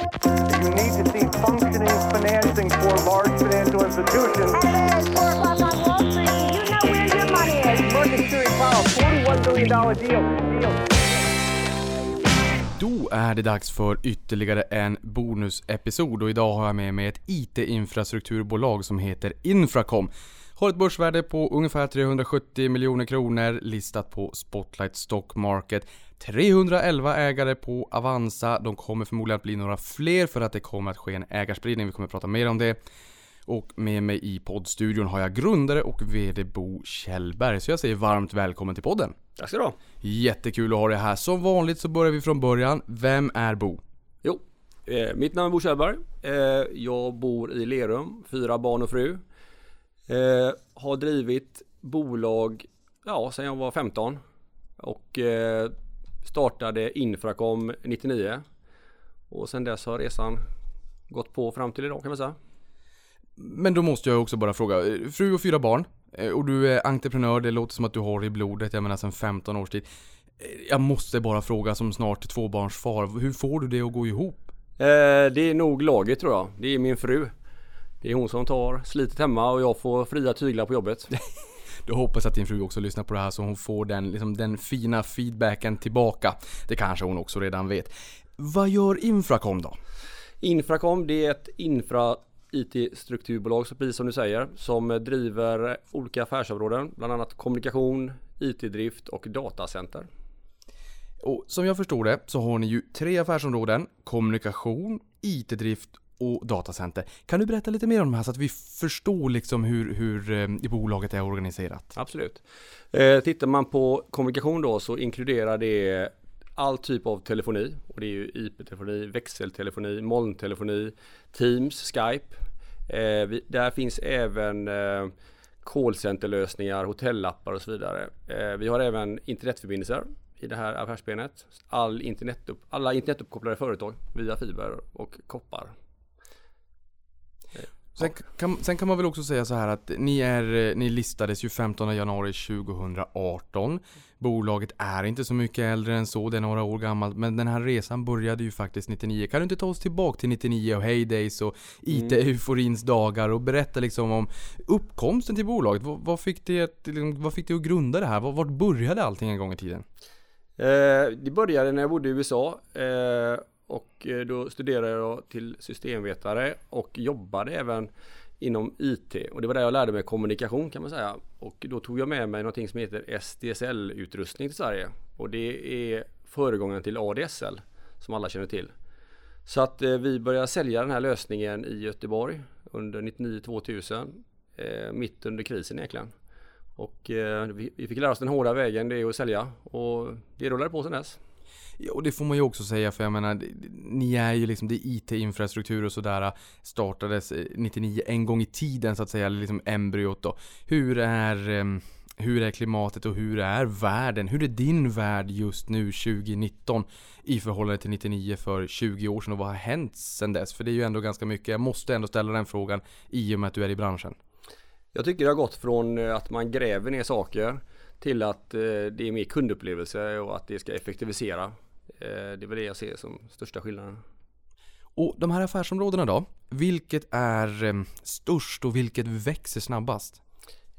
You need to see functioning financing for large financial institutions. It's four o'clock on Wall Street. You know where your money is. Market Series Powell, $41 billion deal. deal. Då är det dags för ytterligare en bonusepisod och idag har jag med mig ett IT-infrastrukturbolag som heter Infracom. Har ett börsvärde på ungefär 370 miljoner kronor, listat på Spotlight Stock Market. 311 ägare på Avanza, de kommer förmodligen att bli några fler för att det kommer att ske en ägarspridning, vi kommer att prata mer om det. Och med mig i poddstudion har jag grundare och VD Bo Kjellberg, så jag säger varmt välkommen till podden. Tack ska du ha. Jättekul att ha dig här. Som vanligt så börjar vi från början. Vem är Bo? Jo, eh, mitt namn är Bo Kjellberg. Eh, jag bor i Lerum, fyra barn och fru. Eh, har drivit bolag ja, sedan jag var 15 och eh, startade Infracom 99. Och sedan dess har resan gått på fram till idag kan man säga. Men då måste jag också bara fråga, eh, fru och fyra barn, eh, och du är entreprenör, det låter som att du har i blodet, jag menar sedan 15 års tid. Eh, Jag måste bara fråga som snart tvåbarnsfar, hur får du det att gå ihop? Eh, det är nog laget tror jag. Det är min fru. Det är hon som tar slitet hemma och jag får fria tyglar på jobbet. Då hoppas att din fru också lyssnar på det här så hon får den, liksom, den fina feedbacken tillbaka. Det kanske hon också redan vet. Vad gör Infracom då? Infracom det är ett infra IT-strukturbolag, så precis som du säger, som driver olika affärsområden, bland annat kommunikation, IT-drift och datacenter. Och som jag förstår det så har ni ju tre affärsområden, kommunikation, IT-drift och datacenter. Kan du berätta lite mer om de här så att vi förstår liksom hur, hur eh, bolaget är organiserat? Absolut. Eh, tittar man på kommunikation då så inkluderar det all typ av telefoni och det är ju IP-telefoni, växeltelefoni, molntelefoni, Teams, Skype. Eh, vi, där finns även eh, callcenterlösningar, hotellappar och så vidare. Eh, vi har även internetförbindelser i det här affärsbenet. All internetupp, alla internetuppkopplade företag via fiber och koppar. Sen kan, sen kan man väl också säga så här att ni, är, eh, ni listades ju 15 januari 2018. Bolaget är inte så mycket äldre än så, det är några år gammalt. Men den här resan började ju faktiskt 99. Kan du inte ta oss tillbaka till 99 och Heydays och IT-euforins dagar och berätta liksom om uppkomsten till bolaget? Vad, vad, fick, det, att- liksom, vad fick det att grunda det här? Vart började allting en gång i tiden? Eh, det började när jag bodde i USA eh, och eh, då studerade jag till systemvetare och jobbade även inom IT och det var där jag lärde mig kommunikation kan man säga och då tog jag med mig någonting som heter SDSL-utrustning till Sverige och det är föregångaren till ADSL som alla känner till. Så att eh, vi började sälja den här lösningen i Göteborg under 99-2000 eh, mitt under krisen egentligen. Och vi, vi fick lära oss den hårda vägen, det är att sälja och det rullade på sedan dess. Ja, och det får man ju också säga för jag menar, ni är ju liksom, det är IT-infrastruktur och sådär äh, startades äh, 99 en gång i tiden så att säga, eller liksom embryot då. Hur är, ehm, hur är klimatet och hur är världen? Hur är din värld just nu 2019 i förhållande till 99 för 20 år sedan och vad har hänt sedan dess? För det är ju ändå ganska mycket, jag måste ändå ställa den frågan i och med att du är i branschen. Jag tycker det har gått från äh, att man gräver ner saker till att eh, det är mer kundupplevelse och att det ska effektivisera. Eh, det är väl det jag ser som största skillnaden. Och de här affärsområdena då? Vilket är ehm, störst och vilket växer snabbast?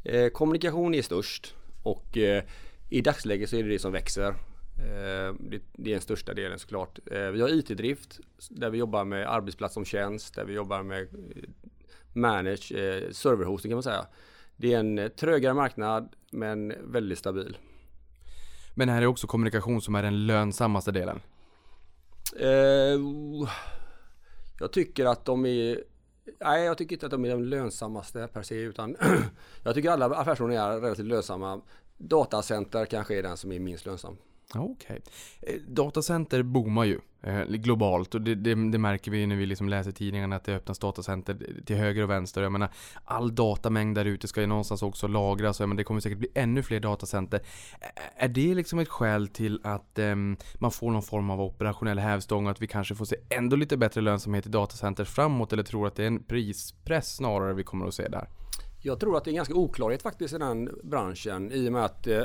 Eh, kommunikation är störst och eh, i dagsläget så är det det som växer. Eh, det, det är den största delen såklart. Eh, vi har IT-drift där vi jobbar med arbetsplats som tjänst, där vi jobbar med eh, manage, eh, serverhosting kan man säga. Det är en eh, trögare marknad men väldigt stabil. Men här är också kommunikation som är den lönsammaste delen. Eh, jag tycker att de är Nej, jag tycker inte att de är de lönsammaste per se utan jag tycker alla affärsområden är relativt lönsamma. Datacenter kanske är den som är minst lönsam. Okej. Okay. Datacenter boomar ju eh, globalt och det, det, det märker vi när vi liksom läser tidningarna att det öppnas datacenter till höger och vänster. Jag menar, all datamängd där ute ska ju någonstans också lagras och det kommer säkert bli ännu fler datacenter. Är det liksom ett skäl till att eh, man får någon form av operationell hävstång och att vi kanske får se ändå lite bättre lönsamhet i datacenter framåt eller tror att det är en prispress snarare vi kommer att se där? Jag tror att det är ganska oklarhet faktiskt i den branschen i och med att eh,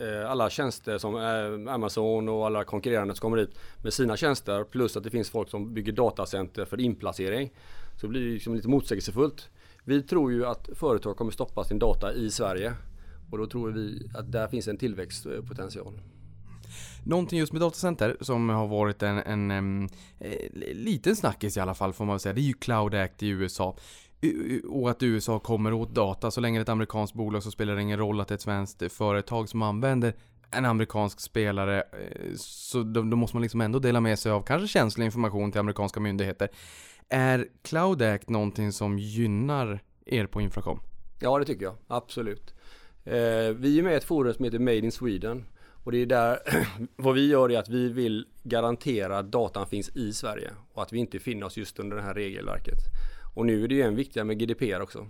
Eh, alla tjänster som eh, Amazon och alla konkurrerande som kommer dit med sina tjänster plus att det finns folk som bygger datacenter för inplacering. Så blir det liksom lite motsägelsefullt. Vi tror ju att företag kommer stoppa sin data i Sverige och då tror vi att där finns en tillväxtpotential. Någonting just med datacenter som har varit en, en, en, en eh, liten snackis i alla fall får man väl säga. Det är ju Cloud Act i USA. Och att USA kommer åt data. Så länge det är ett amerikanskt bolag så spelar det ingen roll att det är ett svenskt företag som använder en amerikansk spelare. Eh, så då, då måste man liksom ändå dela med sig av kanske känslig information till amerikanska myndigheter. Är Cloud Act någonting som gynnar er på Infracom? Ja det tycker jag, absolut. Eh, vi är med i ett forum som heter Made in Sweden. Och det är där, vad vi gör är att vi vill garantera att datan finns i Sverige och att vi inte finner oss just under det här regelverket. Och nu är det ju än viktigare med GDPR också.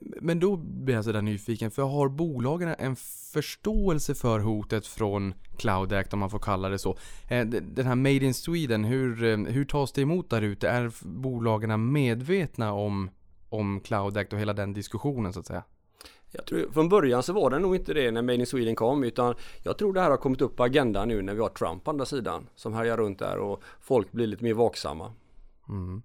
Men då blir jag sådär nyfiken, för har bolagen en förståelse för hotet från Cloud Act, om man får kalla det så? Eh, Den här Made in Sweden, hur, eh, hur tas det emot där ute? Är bolagen medvetna om, om Cloud Act och hela den diskussionen så att säga? Jag tror, från början så var det nog inte det när Made in Sweden kom utan jag tror det här har kommit upp på agendan nu när vi har Trump på andra sidan som härjar runt där och folk blir lite mer vaksamma. Mm.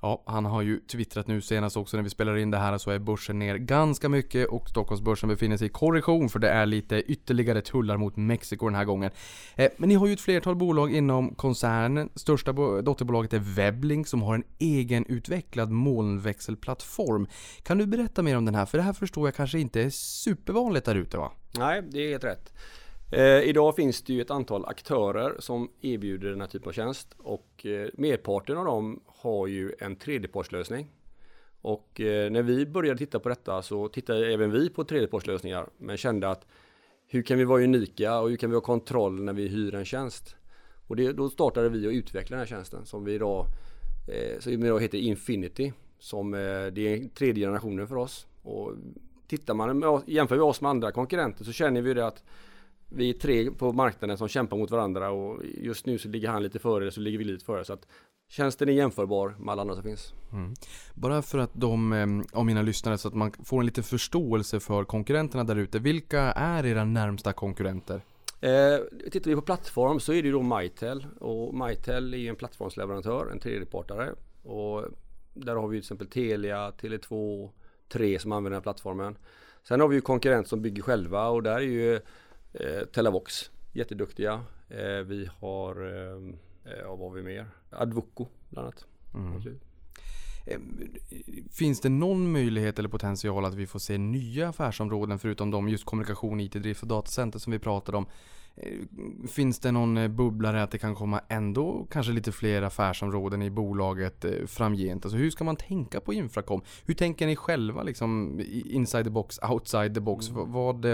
Ja, han har ju twittrat nu senast också när vi spelar in det här så är börsen ner ganska mycket och Stockholmsbörsen befinner sig i korrektion för det är lite ytterligare tullar mot Mexiko den här gången. Eh, men ni har ju ett flertal bolag inom koncernen. Största dotterbolaget är Weblink som har en egenutvecklad molnväxelplattform. Kan du berätta mer om den här? För det här förstår jag kanske inte är supervanligt där ute va? Nej, det är helt rätt. Eh, idag finns det ju ett antal aktörer som erbjuder den här typen av tjänst och eh, merparten av dem har ju en tredjepartslösning. Och eh, när vi började titta på detta så tittade även vi på tredjepartslösningar men kände att hur kan vi vara unika och hur kan vi ha kontroll när vi hyr en tjänst? Och det, då startade vi att utveckla den här tjänsten som vi idag, eh, som idag heter Infinity. Som eh, det är tredje generationen för oss. Och tittar man med, oss- jämför vi oss med andra konkurrenter så känner vi det att vi är tre på marknaden som kämpar mot varandra och just nu så ligger han lite före så ligger vi lite före. Så att tjänsten är jämförbar med alla andra som finns. Bara för att de, eh, av mina lyssnare, så att man får en liten förståelse för konkurrenterna där ute. Vilka är era närmsta konkurrenter? Eh, tittar vi på plattform så är det ju då Mitel och Mitel är ju en plattformsleverantör, en tredjepartare. Och där har vi till exempel Telia, Tele2, 3 som använder den här plattformen. Sen har vi ju konkurrent som bygger själva och där är ju eh, Telavox jätteduktiga. Eh, vi har, eh, eh, vad har vi mer? Advoco bland annat. Eh, Finns det någon möjlighet eller potential att vi får se nya affärsområden förutom de just kommunikation, IT-drift och datacenter som vi pratade om? Eh, Finns det någon eh, bubblare att det kan komma ändå kanske lite fler affärsområden i bolaget eh, framgent? Alltså hur ska man tänka på Infracom? Hur tänker ni själva liksom inside the box, outside the box? Vad, vad,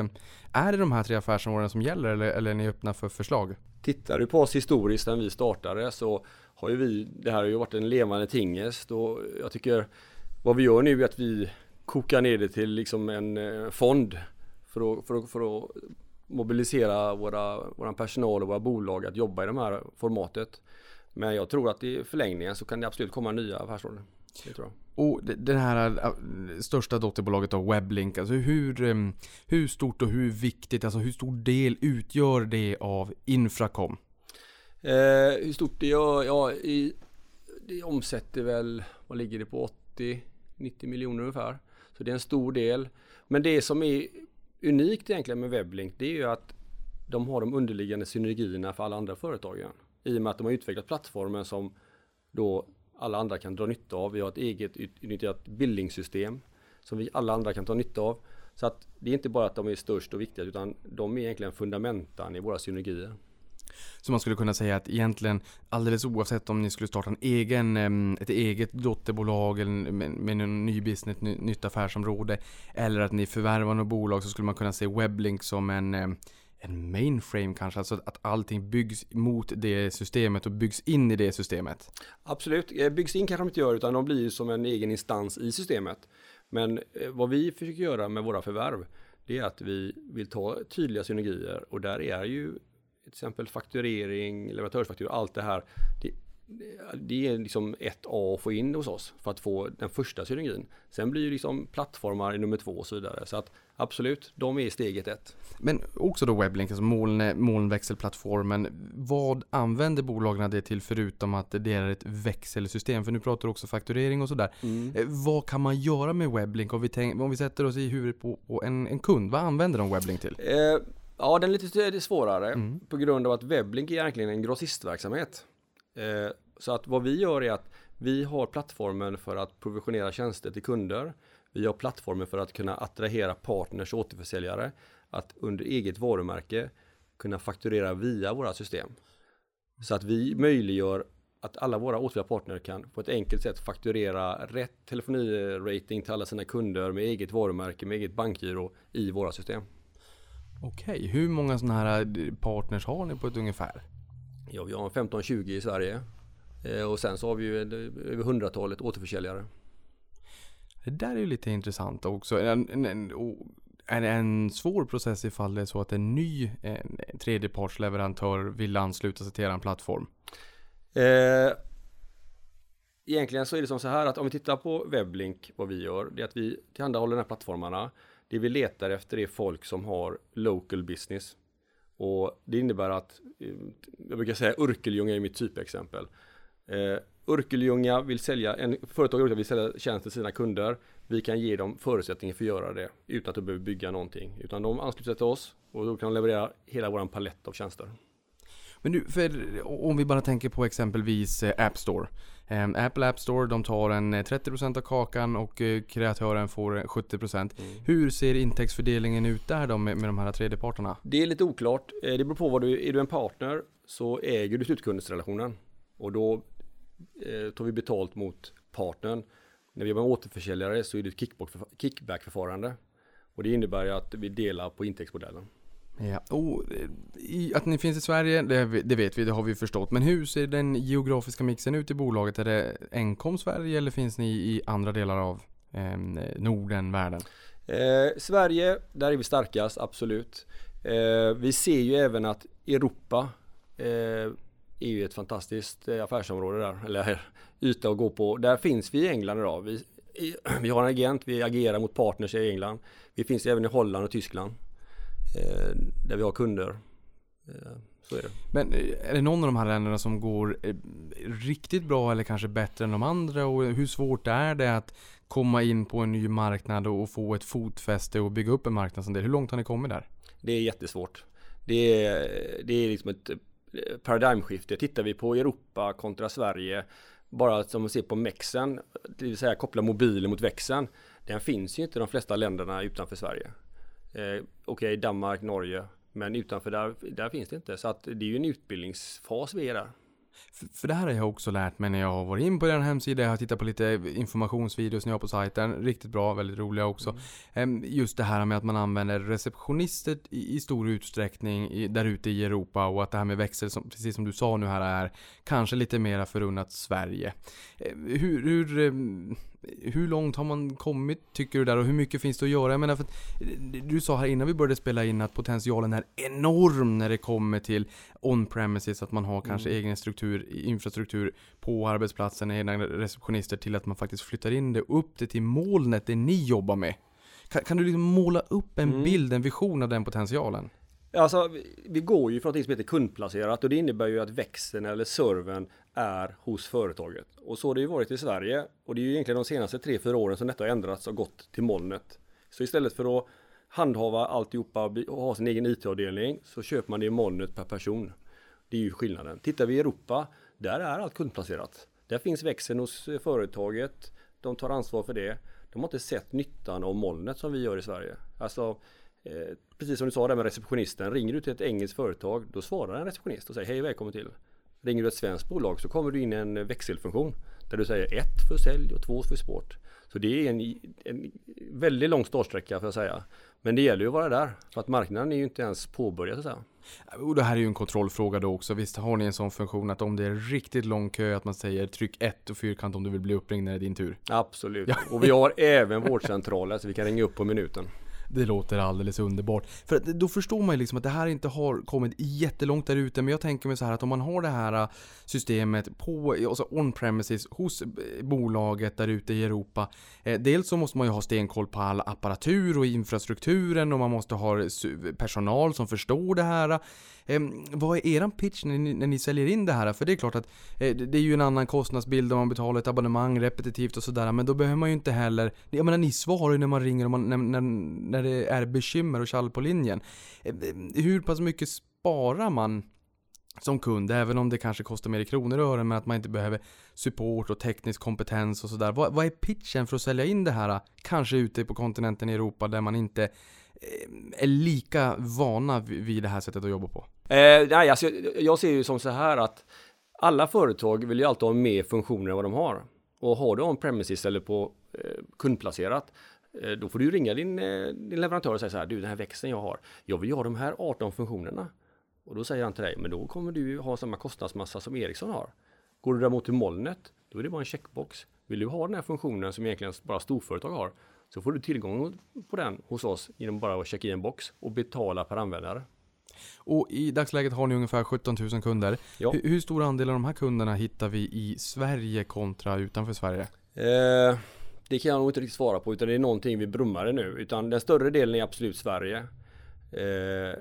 är det de här tre affärsområdena som gäller eller, eller är ni öppna för förslag? Tittar du på oss historiskt när vi startade så har ju vi, det här har ju varit en levande tingest och jag tycker vad vi gör nu är att vi kokar ner det till liksom en fond för att, för att, för att mobilisera våra, våra personal och våra bolag att jobba i det här formatet. Men jag tror att i förlängningen så kan det absolut komma nya affärsområden. Det tror jag. Och det- här äh, största dotterbolaget då, Weblink, alltså hur, em, hur stort och hur viktigt, alltså hur stor del utgör det av Infracom? Eh, hur stort det gör? Ja, i, det omsätter väl, vad ligger det på, 80-90 miljoner ungefär. Så det är en stor del. Men det som är unikt egentligen med Weblink det är ju att de har de underliggande synergierna för alla andra företag. igen. I och med att de har utvecklat plattformen som då alla andra kan dra nytta av. Vi har ett eget utnyttjat bildningssystem som vi alla andra kan ta nytta av. Så att det är inte bara att de är störst och viktigast utan de är egentligen fundamentan i våra synergier. Så man skulle kunna säga att egentligen alldeles oavsett om ni skulle starta en egen, ett eget dotterbolag eller med, en ny business, ett nytt affärsområde eller att ni förvärvar något bolag så skulle man kunna se Weblink som en en mainframe kanske, alltså att allting byggs mot det systemet och byggs in i det systemet. Absolut, eh, byggs in kanske de inte gör utan de blir ju som en egen instans i systemet. Men eh, vad vi försöker göra med våra förvärv det är att vi vill ta tydliga synergier och där är ju till exempel fakturering, leverantörsfakturor, allt det här. Det, det är liksom ett A att få in hos oss för att få den första synergin. Sen blir ju liksom plattformar i nummer två och så vidare. Så att absolut, de är steget ett. Men också då Weblink, alltså moln, molnväxelplattformen. Vad använder bolagen det till förutom att det är ett växelsystem? För nu pratar du också fakturering och sådär. Eh, Vad kan man göra med Weblink om vi, tänk, om vi sätter oss i huvudet på, på en, en kund? Vad använder de Weblink till? Eh, ja, den är lite svårare på grund av att Weblink är egentligen en grossistverksamhet. Eh, så att vad vi gör är att vi har plattformen för att provisionera tjänster till kunder. Vi har plattformen för att kunna attrahera partners och återförsäljare att under eget varumärke kunna fakturera via våra system. Så att vi möjliggör att alla våra åtskilliga partner kan på ett enkelt sätt fakturera rätt telefonirating till alla sina kunder med eget varumärke, med eget bankgiro i våra system. Okej, hur många sådana här eh, partners har ni på ett ungefär? Ja, vi har 15-20 i Sverige. Eh, och sen så har vi ju eh, över hundratalet återförsäljare. Det där är ju lite intressant också. En, en, en, och är det en svår process ifall det är så att en ny en, tredjepartsleverantör vill ansluta sig till er plattform? Eh, egentligen så är det som så här att om vi tittar på Weblink, vad vi gör, det är att vi tillhandahåller de här plattformarna. Det vi letar efter är folk som har local business. Och det innebär att, eh, jag brukar säga Urkeljunga är mitt typexempel. Eh, Urkeljunga vill sälja, en företag vill sälja tjänster till sina kunder. Vi kan ge dem förutsättningar för att göra det utan att de behöver bygga någonting. Utan de ansluter sig till oss och då kan de leverera hela vår palett av tjänster. Men nu, för om vi bara tänker på exempelvis eh, App Store. Eh, Apple App Store, de tar en eh, 30% av kakan och eh, kreatören får eh, 70%. Hur ser intäktsfördelningen ut där då med, med de här tredjeparterna? Det är lite oklart. Eh, Det beror på vad du, är du en partner så äger du slutkundesrelationen. Och då eh, tar vi betalt mot partnern. När vi jobbar med återförsäljare så är det ett kickback- kickback-förfarande. Och det innebär att vi delar på intäktsmodellen. Ja. Och, eh, att ni finns i Sverige, det, det vet vi, det har vi förstått. Men hur ser den geografiska mixen ut i bolaget? Är det enkom Sverige eller finns ni i andra delar av eh, Norden, världen? Eh, Sverige, där är vi starkast, absolut. Eh, vi ser ju även att Europa eh, är ju ett fantastiskt eh, affärsområde där, eller yta att gå på. Där finns vi i England idag. Vi, vi har en agent, vi agerar mot partners i England. Vi finns även i Holland och Tyskland. Eh, där vi har kunder. Eh, så är det. Men eh, är det någon av de här länderna som går riktigt bra eller kanske bättre än de andra? Och hur svårt är det att komma in på en ny marknad och få ett fotfäste och bygga upp en marknadsandel? Hur långt har ni kommit där? Det är jättesvårt. Det är, det är liksom ett paradigmskifte. Tittar vi på Europa kontra Sverige, bara som man ser på mexen, det vill säga koppla mobilen mot växeln. Den finns ju inte i de flesta länderna utanför Sverige. Eh, Okej, Danmark, Norge, men utanför där, där finns det inte. Så att det är ju en utbildningsfas vi är där. För, det här har jag också lärt mig när jag har varit in på er hemsida. Jag har tittat på lite informationsvideos när jag var på sajten. Riktigt bra, väldigt roliga också. Em, Just det här med att man använder receptionister i, stor utsträckning där ute i Europa och att det här med växel, som, precis som du sa nu här, är kanske lite mera förunnat Sverige. Eh, Hur, hur, em, hur långt har man kommit tycker du där och hur mycket finns det att göra? Jag menar, för att, eh, du sa här innan vi började spela in att potentialen är enorm när det kommer till on-premises, att man har kanske egen struktur, infrastruktur på arbetsplatsen, egna receptionister till att man faktiskt flyttar in det upp det till molnet, det ni jobbar med. Kan, kan du liksom måla upp en bild, en vision av den potentialen? Alltså, vi går ju från något som heter kundplacerat och det innebär ju att växeln eller servern är hos företaget. Och så har det ju varit i Sverige och det är ju egentligen de senaste 3-4 åren som detta har ändrats och gått till molnet. Så istället för att handhava alltihopa och ha sin egen IT-avdelning så köper man det i molnet per person. Det är ju skillnaden. Tittar vi i Europa, där är allt kundplacerat. Där finns växeln hos eh, företaget, de tar ansvar för det. De har inte sett nyttan av molnet som vi gör i Sverige. Alltså, eh, precis som du sa där med receptionisten, ringer du till ett engelskt företag, då svarar en receptionist och säger hej välkommen till. Ringer du ett svenskt bolag så kommer du in i en växelfunktion där du säger ett för sälj och två för sport. Så det är en, en väldigt lång startsträcka för att säga. Men det gäller ju att vara där. För att marknaden är ju inte ens påbörjad så att säga. Och det här är ju en kontrollfråga då också. Visst har ni en sån funktion att om det är riktigt lång kö att man säger tryck 1 och fyrkant om du vill bli uppringd när det är din tur? Absolut. Och vi har även vårdcentraler så vi kan ringa upp på minuten. Det låter alldeles underbart. För då förstår man ju liksom att det här inte har kommit jättelångt där ute. Men jag tänker mig så här att om man har det här systemet på, alltså on-premises hos bolaget där ute i Europa. Eh, dels så måste man ju ha stenkoll på all apparatur och infrastrukturen och man måste ha personal som förstår det här. Eh, vad är eran pitch när ni, när ni säljer in det här? För det är klart att eh, det det är ju en annan kostnadsbild om man betalar ett abonnemang repetitivt och sådär. Men då behöver man ju inte heller, jag menar ni svarar ju när man ringer och man, när, när, när det är bekymmer och kall på linjen. Eh, hur pass mycket sparar man som kund, även om det kanske kostar mer i kronor och ören, men att man inte behöver support och teknisk kompetens och sådär. Vad, vad är pitchen för att sälja in det här, kanske ute på kontinenten i Europa där man inte eh, är lika vana vid det här sättet att jobba på? Eh, nej, alltså, jag, ser ju som så här att alla företag vill ju alltid ha mer funktioner än vad de har. Och har du on-premises eller på eh, kundplacerat, då får du ringa din, eh, din leverantör och säga så här, du den här växeln jag har, jag vill ju ha de här 18 funktionerna. Och då säger han till dig, men då kommer du ha samma kostnadsmassa som Ericsson har. Går du däremot till molnet, då är det bara en checkbox. Vill du ha den här funktionen som egentligen bara storföretag har, så får du tillgång på den hos oss genom bara att checka i en box och betala per användare. Och i dagsläget har ni ungefär 17 000 kunder. Ja. Hur, hur stor andel av de här kunderna hittar vi i Sverige kontra utanför Sverige? Eh, det kan jag nog inte riktigt svara på utan det är någonting vi brummar i nu. Utan den större delen är absolut Sverige. Eh,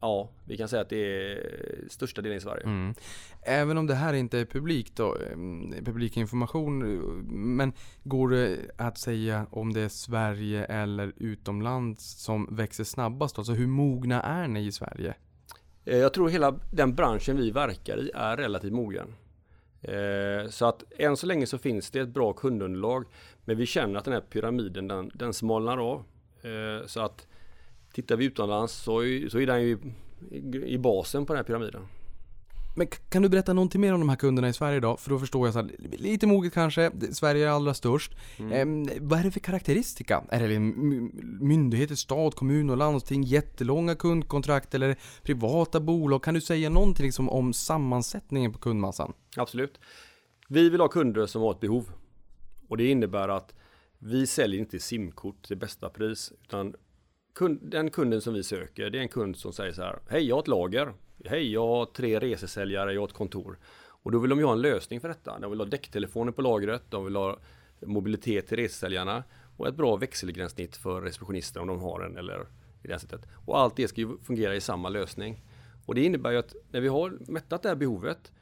ja, vi kan säga att det är största delen i Sverige. Mm. Även om det här inte är publikt då, eh, publikinformation, men går det att säga om det är Sverige eller utomlands som växer snabbast? Alltså hur mogna är ni i Sverige? Eh, jag tror hela den branschen vi verkar i är relativt mogen. Eh, så att än så länge så finns det ett bra kundunderlag. Men vi känner att den här pyramiden den, den smalnar av. Eh, så att tittar vi utomlands så är, så är den ju i, i basen på den här pyramiden. Men kan du berätta någonting mer om de här kunderna i Sverige då? För då förstår jag så här, lite moget kanske, Sverige är allra störst. Ehm, vad är det för karaktäristika? Är det myndigheter, stat, kommun och landsting, jättelånga kundkontrakt eller privata bolag? Kan du säga någonting liksom om sammansättningen på kundmassan? Absolut. Vi vill ha kunder som har ett behov. Och det innebär att vi säljer inte simkort till bästa pris. Utan kund, den kunden som vi söker, det är en kund som säger så här. Hej, jag har ett lager. Hej, jag har tre resesäljare, jag har ett kontor. Och då vill de ju ha en lösning för detta. De vill ha däcktelefoner på lagret, de vill ha mobilitet till resesäljarna och ett bra växelgränssnitt för receptionister om de har en eller i det sättet. Och allt det ska ju fungera i samma lösning. Och det innebär ju att när vi har mättat det här behovet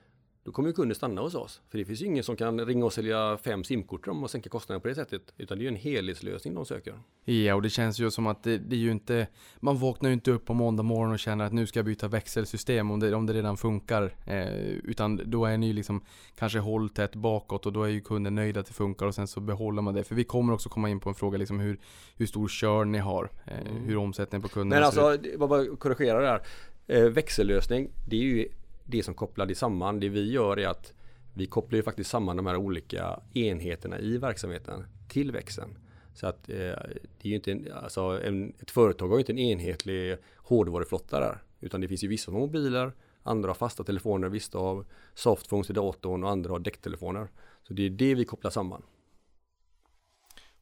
då kommer ju kunden stanna hos oss. För det finns ju ingen som kan ringa och sälja fem simkort dem och sänka kostnaden på det sättet. Utan det är ju en helhetslösning de söker. Ja, och det känns ju som att det, det är ju inte... Man vaknar ju inte upp på måndag morgon och känner att nu ska jag byta växelsystem om det, om det redan funkar. Eh, utan då är ni ju liksom kanske håll tätt bakåt och då är ju kunden nöjd att det funkar och sen så behåller man det. För vi kommer också komma in på en fråga liksom hur, hur stor kör ni har. Eh, Hur omsättningen på kunderna Men ser ut. alltså, det var bara korrigera där. Eh, växellösning, det är ju det som kopplar det samman. Det vi gör är att vi kopplar ju faktiskt samman de här olika enheterna i verksamheten till växeln. Så att eh, det är ju inte en, alltså en, ett företag har ju inte en enhetlig hårdvaruflotta där. Utan det finns ju vissa som har mobiler, andra har fasta telefoner, vissa har softphones i datorn och andra har däcktelefoner. Så det är det vi kopplar samman.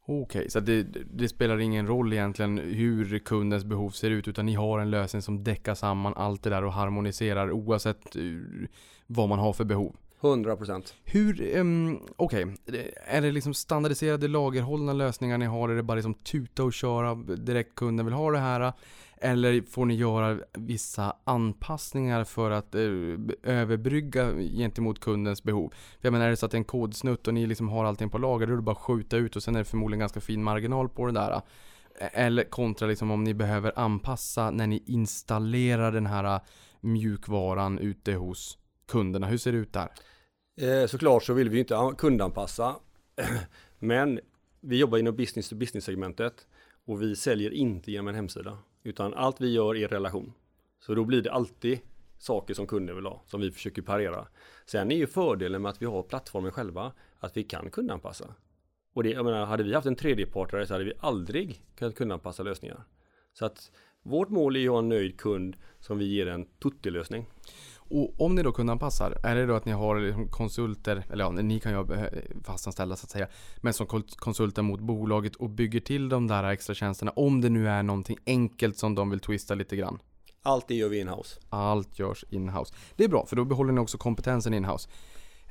Okej, så det, det spelar ingen roll egentligen hur kundens behov ser ut utan ni har en lösning som däckar samman allt det där och harmoniserar oavsett eh, vad man har för behov. 100 procent. Hur, um, okej, är det liksom standardiserade lagerhållna lösningar ni har? Är det bara liksom tuta och köra direkt kunden vill ha det här? Eller får ni göra vissa anpassningar för att eh, överbrygga gentemot kundens behov? För jag menar, är det så att det är en kodsnutt och ni liksom har allting på lager, då är det bara att skjuta ut och sen är det förmodligen ganska fin marginal på det där. Eller kontra liksom om ni behöver anpassa när ni installerar den här eh, mjukvaran ute hos kunderna. Hur ser det ut där? Eh, såklart så vill vi ju inte kundanpassa. Men vi jobbar inom business to business segmentet och vi säljer inte genom en hemsida. Utan allt vi gör är relation. Så då blir det alltid saker som kunden vill ha, som vi försöker parera. Sen är ju fördelen med att vi har plattformen själva, att vi kan kundanpassa. Och det, jag menar, hade vi haft en tredjepartare så hade vi aldrig kunnat kundanpassa lösningar. Så att vårt mål är ju att ha en nöjd kund som vi ger en tuttilösning. Och om ni då kundanpassar, är det då att ni har liksom konsulter, eller ja, ni kan ju ha eh, fastanställda så att säga, men som konsulter mot bolaget och bygger till de där extra tjänsterna om det nu är någonting enkelt som de vill twista lite grann. Allt det gör vi inhouse. Allt görs in-house. Det är bra, för då behåller ni också kompetensen in-house.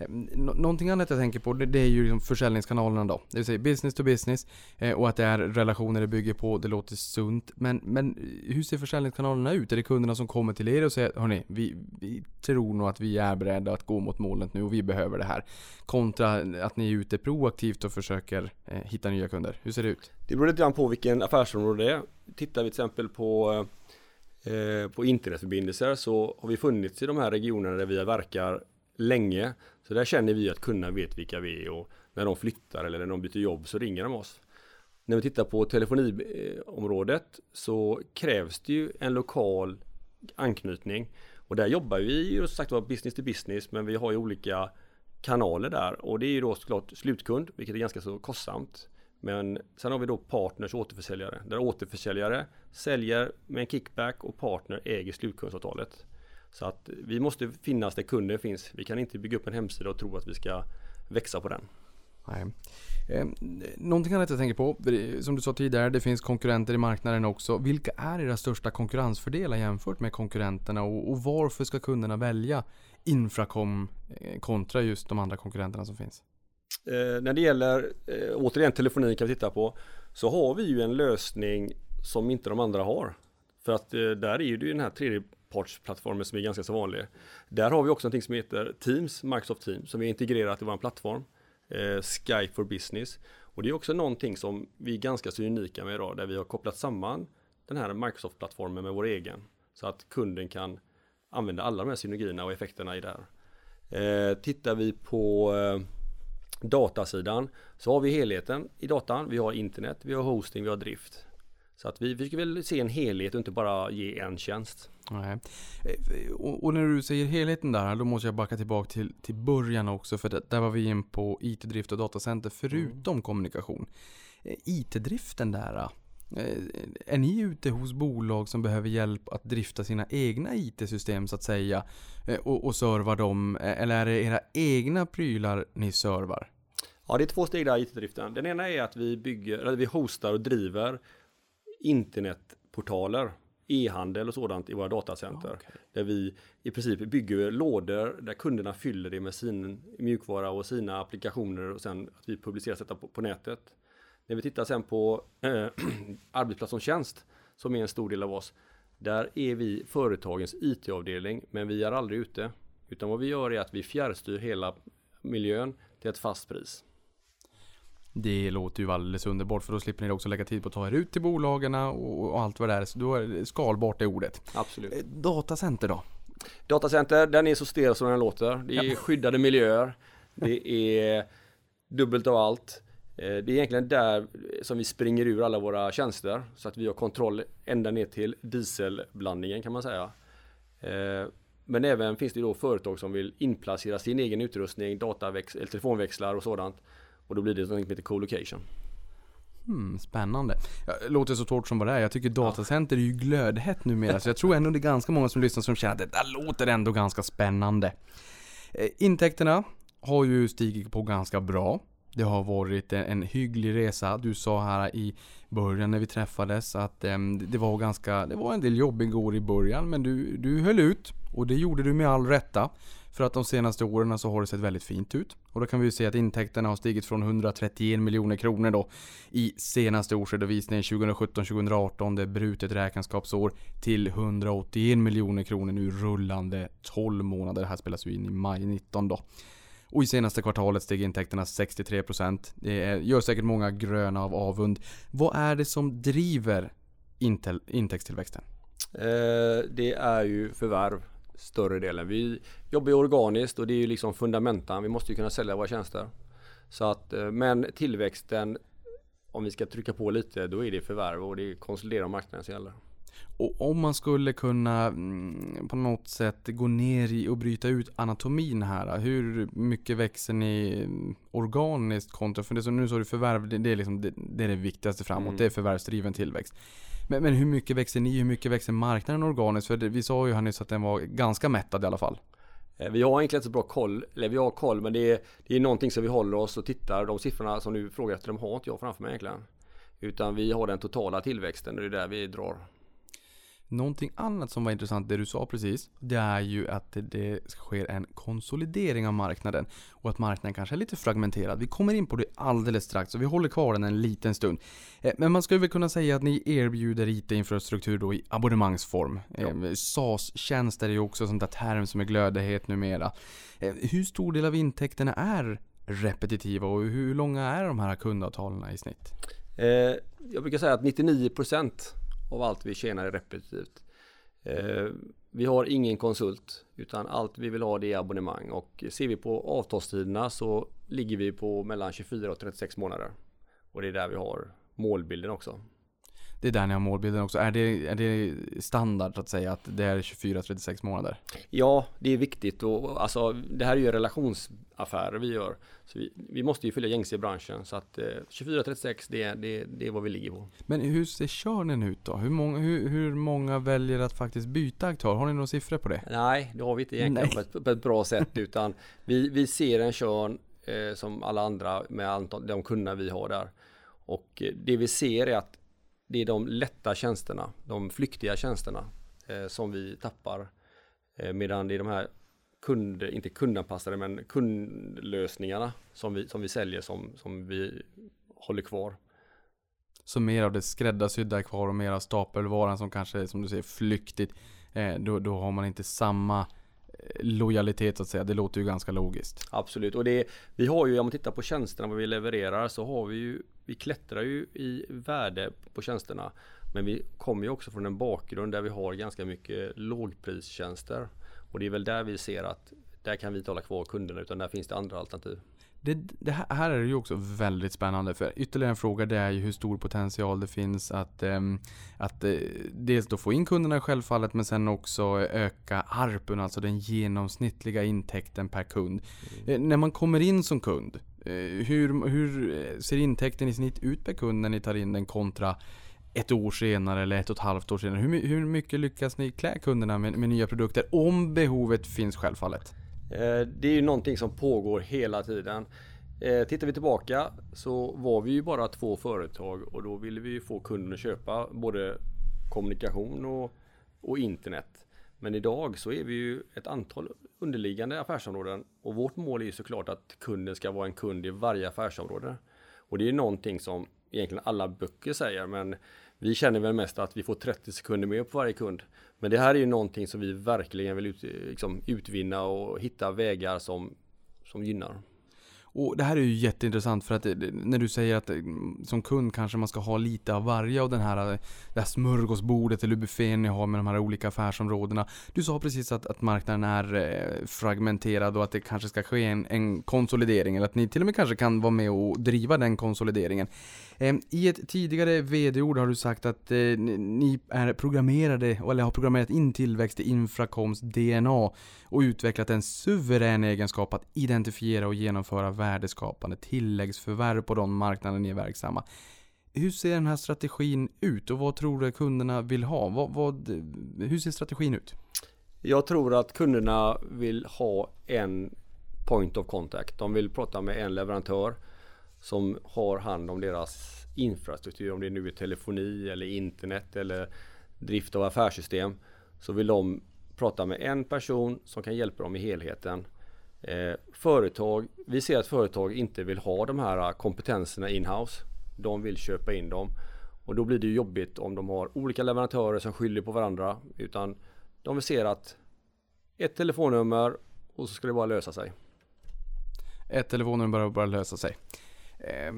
Ehm, nå- Någonting annat jag tänker på, det, är ju liksom försäljningskanalerna då. Det vill säga business to business eh, och att det är relationer det bygger på, det låter sunt. Men, men hur ser försäljningskanalerna ut? Är det kunderna som kommer till er och säger hörni, vi, vi tror nog att vi är beredda att gå mot målet nu och vi behöver det här. Kontra att ni är ute proaktivt och försöker eh, hitta nya kunder. Hur ser det ut? Det beror lite grann på vilken affärsområde det är. Tittar vi till exempel på, eh, på internetförbindelser så har vi funnits i de här regionerna där vi verkar länge. Så där känner vi att kunderna vet vilka vi är och när de flyttar eller när de byter jobb så ringer de oss. När vi tittar på telefoniområdet så krävs det ju en lokal anknytning och där jobbar vi ju som sagt var business to business men vi har ju olika kanaler där och det är ju då såklart slutkund vilket är ganska så kostsamt. Men sen har vi då partners och återförsäljare där återförsäljare säljer med en kickback och partner äger slutkundsavtalet. Så att vi måste finnas där kunden finns. Vi kan inte bygga upp en hemsida och tro att vi ska växa på den. Nej. Eh, någonting annat jag tänker på, som du sa tidigare, det finns konkurrenter i marknaden också. Vilka är era största konkurrensfördelar jämfört med konkurrenterna och, och varför ska kunderna välja Infracom eh, kontra just de andra konkurrenterna som finns? Eh, när det gäller eh, återigen telefoni kan vi titta på så har vi ju en lösning som inte de andra har. För att eh, där är ju den här tredjepartsplattformen som är ganska så vanlig. Där har vi också någonting som heter Teams, Microsoft Teams, som vi har integrerat i vår plattform. Eh, Skype for Business. Och det är också någonting som vi är ganska så unika med idag, där vi har kopplat samman den här Microsoft-plattformen med vår egen. Så att kunden kan använda alla de här synergierna och effekterna i det här. Eh, tittar vi på eh, datasidan så har vi helheten i datan. Vi har internet, vi har hosting, vi har drift. Så att vi försöker väl se en helhet och inte bara ge en tjänst. Nej. Eh, Och, och när du säger helheten där, då måste jag backa tillbaka till, till början också. För det, där var vi in på IT-drift och datacenter förutom kommunikation. Eh, IT-driften där, eh, är ni ute hos bolag som behöver hjälp att drifta sina egna IT-system så att säga? Och, och serva dem? Eller är det era egna prylar ni servar? Ja, det är två steg där i IT-driften. Den ena är att vi bygger, eller vi hostar och driver internetportaler, e-handel och sådant i våra datacenter. Där vi i princip bygger lådor där kunderna fyller det med sin mjukvara och sina applikationer och sen att vi publicerar detta på, på nätet. När vi tittar sen på eh, arbetsplats som tjänst, som är en stor del av oss, där är vi företagens IT-avdelning, men vi är aldrig ute. Utan vad vi gör är att vi fjärrstyr hela miljön till ett fast pris. Det låter ju alldeles underbart för då slipper ni också lägga tid på att ta er ut till bolagen och, och allt vad det är. Så då är det skalbart är ordet. Absolut. Eh, Datacenter då? Datacenter, den är så stel som den låter. Det är skyddade miljöer. Det är dubbelt av allt. Eh, Det är egentligen där som vi springer ur alla våra tjänster. Så att vi har kontroll ända ner till dieselblandningen kan man säga. Eh, Men även finns det då företag som vill inplacera sin egen utrustning, dataväx- eller telefonväxlar och sådant. Och då blir det något som heter co-location. Hmm, spännande. Ja, det låter så torrt som bara det är. Jag tycker datacenter är ju glödhett numera. så jag tror ändå det är ganska många som lyssnar som känner att det där låter ändå ganska spännande. Eh, intäkterna har ju stigit på ganska bra. Det har varit en, en hygglig resa. Du sa här i början när vi träffades att ehm, det var ganska, det var en del jobbiga år i början men du, du höll ut. Och det gjorde du med all rätta. För att de senaste åren så har det sett väldigt fint ut. Och då kan vi ju se att intäkterna har stigit från 131 miljoner kronor då i senaste årsredovisningen 2017-2018, det är brutet räkenskapsår, till 181 miljoner kronor nu rullande 12 månader. Det här spelas ju in i maj 19 då. Och i senaste kvartalet steg intäkterna 63%. Det är, gör säkert många gröna av avund. Vad är det som driver intäktstillväxten? Eh, Det är ju förvärv större delen. Vi jobbar ju organiskt och det är ju liksom fundamentan. Vi måste ju kunna sälja våra tjänster. Så att, eh, men tillväxten, om vi ska trycka på lite, då är det förvärv och det är konsolidera marknaden som gäller. Och om man skulle kunna mm, på något sätt gå ner i och bryta ut anatomin här. Hur mycket växer ni mm, organiskt kontra, för det som nu så är det förvärv, det, är liksom det, det är det viktigaste framåt. Mm. Det är förvärvsdriven tillväxt. Men, men hur mycket växer ni? Hur mycket växer marknaden organiskt? För det, vi sa ju här nyss att den var ganska mättad i alla fall. Eh, Vi har egentligen inte så bra koll, eller vi har koll men det är, det är någonting som vi håller oss och tittar. De siffrorna som du frågar efter, de har inte jag framför mig egentligen. Utan vi har den totala tillväxten och det är där vi drar. Någonting annat som var intressant, det du sa precis, det är ju att det, sker en konsolidering av marknaden. Och att marknaden kanske är lite fragmenterad. Vi kommer in på det alldeles strax, så vi håller kvar den en liten stund. Eh, Men man skulle väl kunna säga att ni erbjuder IT-infrastruktur då i abonnemangsform. Eh, SAS-tjänster är ju också sånt där term som är glödhet numera. Eh, Hur stor del av intäkterna är repetitiva och hur långa är de här kundavtalen i snitt? Jag brukar säga att 99% av allt vi tjänar är repetitivt. Eh, vi har ingen konsult utan allt vi vill ha det är abonnemang och ser vi på avtalstiderna så ligger vi på mellan 24 och 36 månader. Och det är där vi har målbilden också. Det är där ni har målbilden också. Är det, är det standard att säga att det är 24-36 månader? Ja, det är viktigt och alltså det här är ju relationsaffärer vi gör. Så vi, vi måste ju följa gängse i branschen så att eh, 24-36 det, är- det, det är vad vi ligger på. Men hur ser körnen ut då? Hur många, hur, hur många väljer att faktiskt byta aktör? Har ni några siffror på det? Nej, det har vi inte egentligen på ett, på ett bra sätt utan vi, vi ser en körn eh, som alla andra med antal, de kunderna vi har där. Och eh, det vi ser är att det är de lätta tjänsterna, de flyktiga tjänsterna eh, som vi tappar. Eh, medan det är de här kund, inte kundanpassade men kundlösningarna som vi, som vi säljer som, som vi håller kvar. Så mer av det skräddarsydda är kvar och mer av stapelvaran som kanske är som du säger flyktigt. Eh, då, då har man inte samma lojalitet så att säga. Det låter ju ganska logiskt. Absolut och det vi har ju om man tittar på tjänsterna vad vi levererar så har vi ju vi klättrar ju i värde på tjänsterna men vi kommer ju också från en bakgrund där vi har ganska mycket lågpristjänster och det är väl där vi ser att där kan vi inte hålla kvar kunderna utan där finns det andra alternativ. Det, det här, är det ju också väldigt spännande för ytterligare en fråga det är ju hur stor potential det finns att, ehm, att eh, dels då få in kunderna självfallet men sen också öka ARPUN, alltså den genomsnittliga intäkten per kund. Eh, när man kommer in som kund, eh, hur, hur ser intäkten i snitt ut per kund när ni tar in den kontra ett år senare eller ett och ett halvt år senare? Hur, hur mycket lyckas ni klä kunderna med, med nya produkter? Om behovet finns självfallet. Eh, det är ju någonting som pågår hela tiden. Eh, tittar vi tillbaka så var vi ju bara två företag och då ville vi ju få kunden att köpa både kommunikation och, och internet. Men idag så är vi ju ett antal underliggande affärsområden och vårt mål är ju såklart att kunden ska vara en kund i varje affärsområde. Och det är någonting som egentligen alla böcker säger men vi känner väl mest att vi får 30 sekunder mer på varje kund. Men det här är ju någonting som vi verkligen vill ut, liksom, utvinna och hitta vägar som, som gynnar. Och det här är ju jätteintressant för att eh, när du säger att eh, som kund kanske man ska ha lite av varje av den här, eh, det här smörgåsbordet eller buffén ni har med de här olika affärsområdena. Du sa precis att, att marknaden är fragmenterad och att det kanske ska ske en, en konsolidering eller att ni till och med kanske kan vara med och driva den konsolideringen. Ehm, I ett tidigare vd-ord har du sagt att ni är programmerade, eller har programmerat in tillväxt i Infracoms DNA och utvecklat en suverän egenskap att identifiera och genomföra värdeskapande tilläggsförvärv på de marknader ni är verksamma. Hur ser den här strategin ut och vad tror du kunderna vill ha? Vad, vad, hur ser strategin ut? Jag tror att kunderna vill ha en point of contact. De vill prata med en leverantör som har hand om deras infrastruktur. Om det nu är telefoni eller internet eller drift av affärssystem. Så vill de prata med en person som kan hjälpa dem i helheten. Eh, företag, vi ser att företag inte vill ha de här eh, kompetenserna in-house. De vill köpa in dem. Och då blir det ju jobbigt om de har olika leverantörer som skyller på varandra. Utan de vill se att ett telefonnummer och så ska det bara lösa sig. Ett telefonnummer och bara lösa sig. Eh,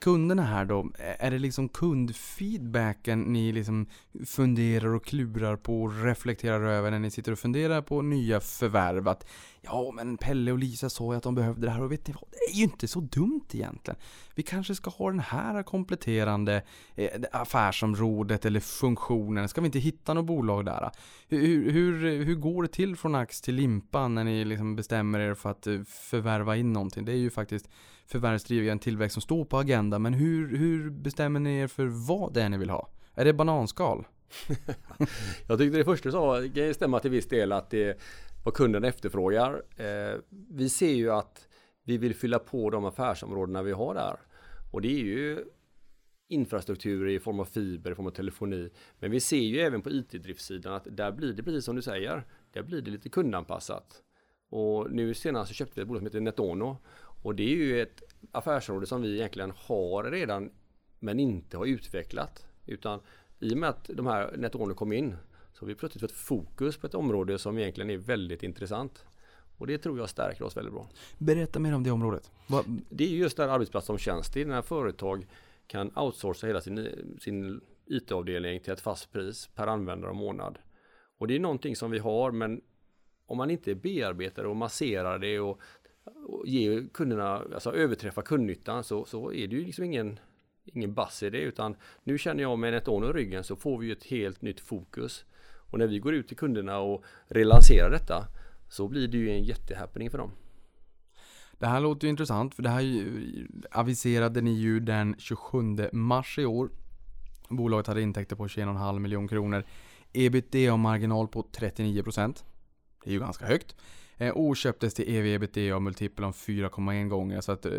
kunderna här då, eh, är det liksom kundfeedbacken ni liksom funderar och klurar på och reflekterar över när ni sitter och funderar på nya förvärv? Att ja, men Pelle och Lisa sa ju att de behövde det här och vet ni vad? Det är ju inte så dumt egentligen. Vi kanske ska ha den här kompletterande eh, affärsområdet eller funktionen. Ska vi inte hitta något bolag där? Hur, hur, hur går det till från ax till limpa när ni liksom bestämmer er för att eh, förvärva in någonting? Det är ju faktiskt förvärvsdriven tillväxt som står på agendan. Men hur, hur bestämmer ni er för vad det är ni vill ha? Är det bananskal? jag tyckte det första du sa kan stämma till viss del att det är vad kunden efterfrågar. Eh, vi ser ju att vi vill fylla på de affärsområdena vi har där. Och det är ju infrastruktur i form av fiber, i form av telefoni. Men vi ser ju även på IT-driftssidan att där blir det precis som du säger. Där blir det lite kundanpassat. Och nu senast så köpte vi ett bolag som heter Netono. Och det är ju ett affärsområde som vi egentligen har redan men inte har utvecklat. Utan i och med att de här Netono kom in så har vi plötsligt fått fokus på ett område som egentligen är väldigt intressant. Och det tror jag stärker oss väldigt bra. Berätta mer om det området. Det är just den arbetsplats som tjänst. Det är när företag kan outsourca hela sin, sin IT-avdelning till ett fast pris per användare och månad. Och det är någonting som vi har men om man inte bearbetar och masserar det och, ge kunderna, alltså överträffa kundnyttan så, så är det ju liksom ingen, ingen bass i det utan nu känner jag med Netono i ryggen så får vi ett helt nytt fokus. Och när vi går ut till kunderna och relanserar detta så blir det ju en jättehappening för dem. Det här låter ju intressant för det här aviserade ni ju den 27 mars i år. Bolaget hade intäkter på 21,5 miljoner kronor. Ebitda-marginal på 39%. Det är ju ganska högt. Eh, och köptes till ev ebitda multipel om 4,1 gånger. Så att eh,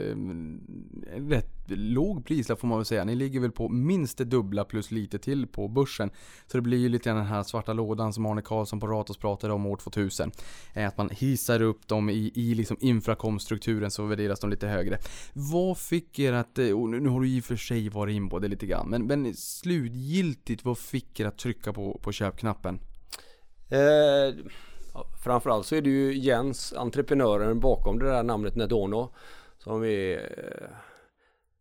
rätt låg prislapp får man väl säga. Ni ligger väl på minst det dubbla plus lite till på börsen. Så det blir ju lite grann den här svarta lådan som Arne Karlsson på Ratos pratade om år 2000. Eh, att man hissar upp dem i, i liksom infrakomstrukturen så värderas de lite högre. Vad fick er att, eh, och nu har du i och för sig varit in på det lite grann, men, men slutgiltigt vad fick er att trycka på, på köpknappen? Eh framförallt så är det ju Jens, entreprenören bakom det där namnet Nedono. Som är... Eh,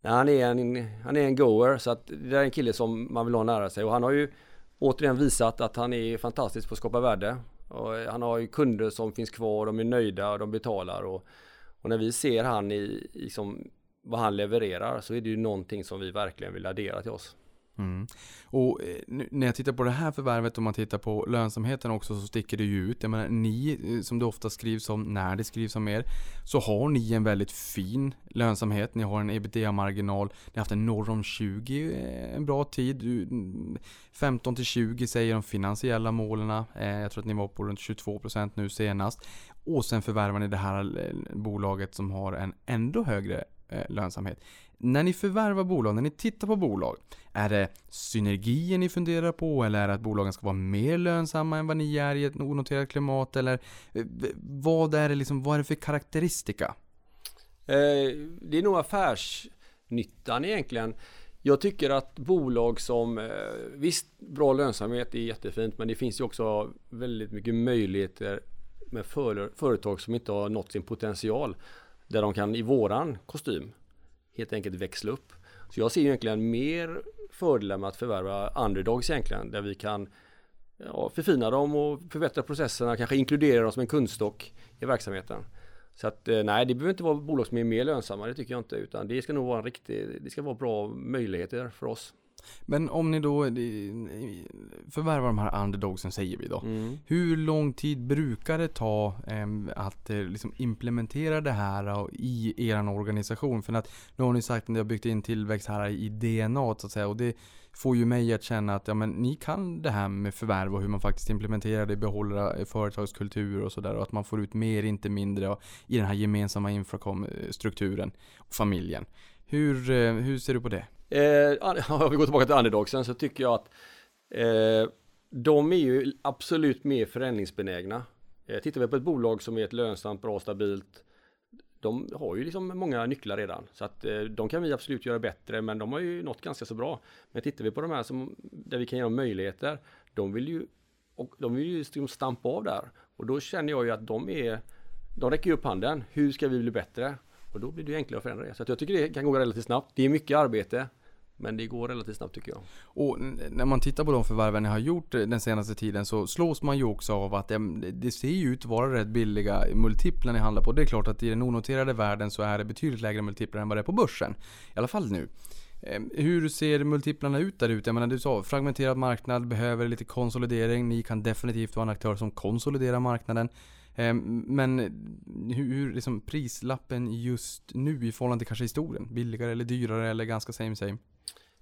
han, är en, han är en goer så att det är en kille som man vill ha nära sig och han har ju återigen visat att han är fantastisk på att skapa värde. Och eh, han har ju kunder som finns kvar, de är nöjda och de betalar och, och när vi ser han i, i som, vad han levererar så är det ju någonting som vi verkligen vill addera till oss. Mm. Och eh, när jag tittar på det här förvärvet och man tittar på lönsamheten också så sticker det ju ut. Jag menar, ni, eh, som det ofta skrivs om när det skrivs om er, så har ni en väldigt fin lönsamhet. Ni har en ebitda-marginal. Ni har haft en norr om 20 eh, en bra tid. 15 mm, till 20 säger de finansiella målen. Jag tror att ni var på runt 22% nu senast. Och sen förvärvar ni det här bolaget som har en ändå högre lönsamhet. När ni förvärvar bolag, när ni tittar på bolag, är det synergier ni funderar på eller är det att bolagen ska vara mer lönsamma än vad ni är i ett onoterat klimat? Eller eh, vad är det, liksom, vad är det för karaktäristika? Eh, det är nog affärsnyttan egentligen. Jag tycker att bolag som, eh, visst bra lönsamhet är jättefint men det finns ju också väldigt mycket möjligheter med företag som inte har nått sin potential. Där de kan i våran kostym helt enkelt växla upp. Så jag ser egentligen mer fördelar med att förvärva underdogs egentligen där vi kan ja, förfina dem och förbättra processerna, kanske inkludera dem som en kundstock i verksamheten. Så att eh, nej, det behöver inte vara bolag som är mer lönsamma, det tycker jag inte, utan det ska nog vara en riktig, det ska vara bra möjligheter för oss. Men om ni då förvärvar de här underdogsen säger vi då. Mm. Hur lång tid brukar det ta eh, att eh, liksom implementera det här i er organisation? För att nu har ni sagt att ni har byggt in tillväxt här i DNA så att säga. Och det får ju mig att känna att ja, men ni kan det här med förvärv och hur man faktiskt implementerar det, behåller företagskultur och sådär. Och att man får ut mer, inte mindre i den här gemensamma infrastrukturen och familjen. Hur, eh, hur ser du på det? Eh, om vi går tillbaka till underdogsen så tycker jag att eh, de är ju absolut mer förändringsbenägna. Eh, tittar vi på ett bolag som är ett lönsamt, bra, stabilt de har ju liksom många nycklar redan så att eh, de kan vi absolut göra bättre men de har ju nått ganska så bra. Men tittar vi på de här som, där vi kan ge dem möjligheter, de vill ju och de vill ju liksom stampa av där och då känner jag ju att de är de räcker upp handen. Hur ska vi bli bättre? Och då blir det enklare att förändra det. Så att jag tycker det kan gå relativt snabbt. Det är mycket arbete. Men det går relativt snabbt tycker jag. Och när man tittar på de förvärven ni har gjort eh, den senaste tiden så slås man ju också av att eh, det, ser ju ut att vara rätt billiga multiplar ni handlar på. Det är klart att i den onoterade världen så är det betydligt lägre multiplar än vad det är på börsen. I alla fall nu. Ehm, hur ser multiplarna ut där ute? Jag menar du sa fragmenterad marknad, behöver lite konsolidering. Ni kan definitivt vara en aktör som konsoliderar marknaden. Ehm, men hur, hur liksom prislappen just nu i förhållande till kanske historien? Billigare eller dyrare eller ganska same same?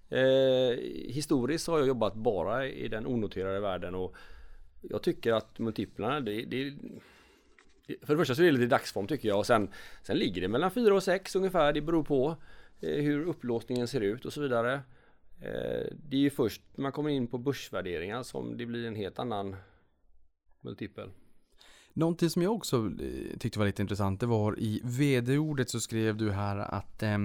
Eh, historiskt har jag jobbat bara i den onoterade världen och jag tycker att multiplarna, det, det, för det första så är det lite dagsform tycker jag och sen, sen ligger det mellan 4 och 6 ungefär. Det beror på eh, hur upplåsningen ser ut och så vidare. Eh, det är ju först när man kommer in på börsvärderingar som det blir en helt annan multipel. Någonting som jag också eh, tyckte var lite intressant, det var i vd-ordet så skrev du här att eh,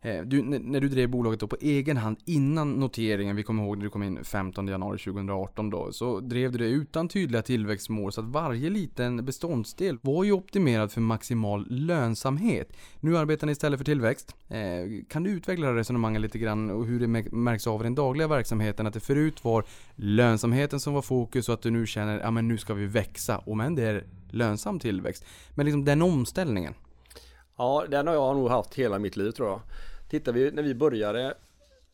Eh, du, när du drev bolaget då på egen hand innan noteringen, vi kommer ihåg när du kom in 15 januari 2018 då, så drev du det utan tydliga tillväxtmål så att varje liten beståndsdel var ju optimerad för maximal lönsamhet. Nu arbetar ni istället för tillväxt. Eh, kan du utveckla resonemanget lite grann och hur det märks av i den dagliga verksamheten? Att det förut var lönsamheten som var fokus och att du nu känner, ja men nu ska vi växa. Och men det är lönsam tillväxt. Men liksom den omställningen. Ja, den har jag nog haft hela mitt liv tror jag. Tittar vi när vi började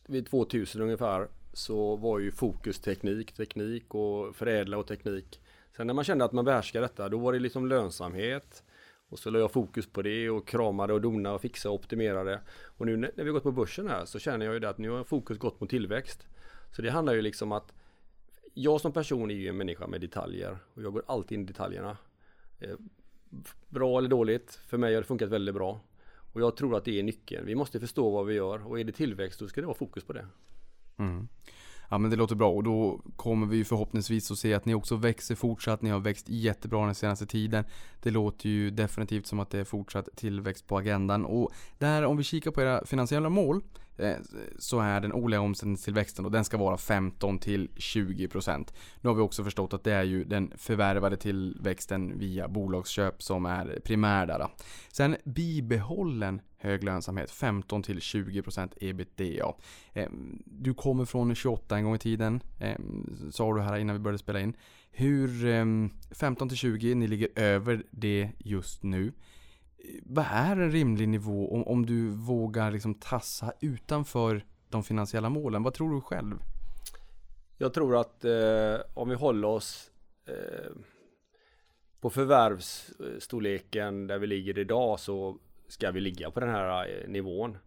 vid 2000 ungefär så var ju fokus teknik, teknik och förädla och teknik. Sen när man kände att man behärskade detta då var det liksom lönsamhet och så la jag fokus på det och kramade och donade och fixade och optimerade. Och nu när när vi har gått på börsen här så känner jag ju det att nu har fokus gått mot tillväxt. Så det handlar ju liksom att jag som person är ju en människa med detaljer och jag går alltid in i detaljerna. Eh, Bra eller dåligt, för mig har det funkat väldigt bra. Och jag tror att det är nyckeln. Vi måste förstå vad vi gör och är det tillväxt då ska det vara fokus på det. Mm. Ja men det låter bra och då kommer vi förhoppningsvis att se att ni också växer fortsatt. Ni har växt jättebra den senaste tiden. Det låter ju definitivt som att det är fortsatt tillväxt på agendan. Och där om vi kikar på era finansiella mål Eh, så är den årliga omsättningstillväxten och den ska vara 15 till 20%. Nu har vi också förstått att det är ju den förvärvade tillväxten via bolagsköp som är primär där. Sen bibehållen hög lönsamhet 15 till 20% ebitda. Eh, du kommer från 28 en gång i tiden, eh, sa du här innan vi började spela in. Hur, 15 till 20, ni ligger över det just nu. Vad är en rimlig nivå om, om du vågar liksom tassa utanför de finansiella målen? Vad tror du själv? Jag tror att eh, om vi håller oss eh, på förvärvsstorleken där vi ligger idag så ska vi ligga på den här eh, nivån.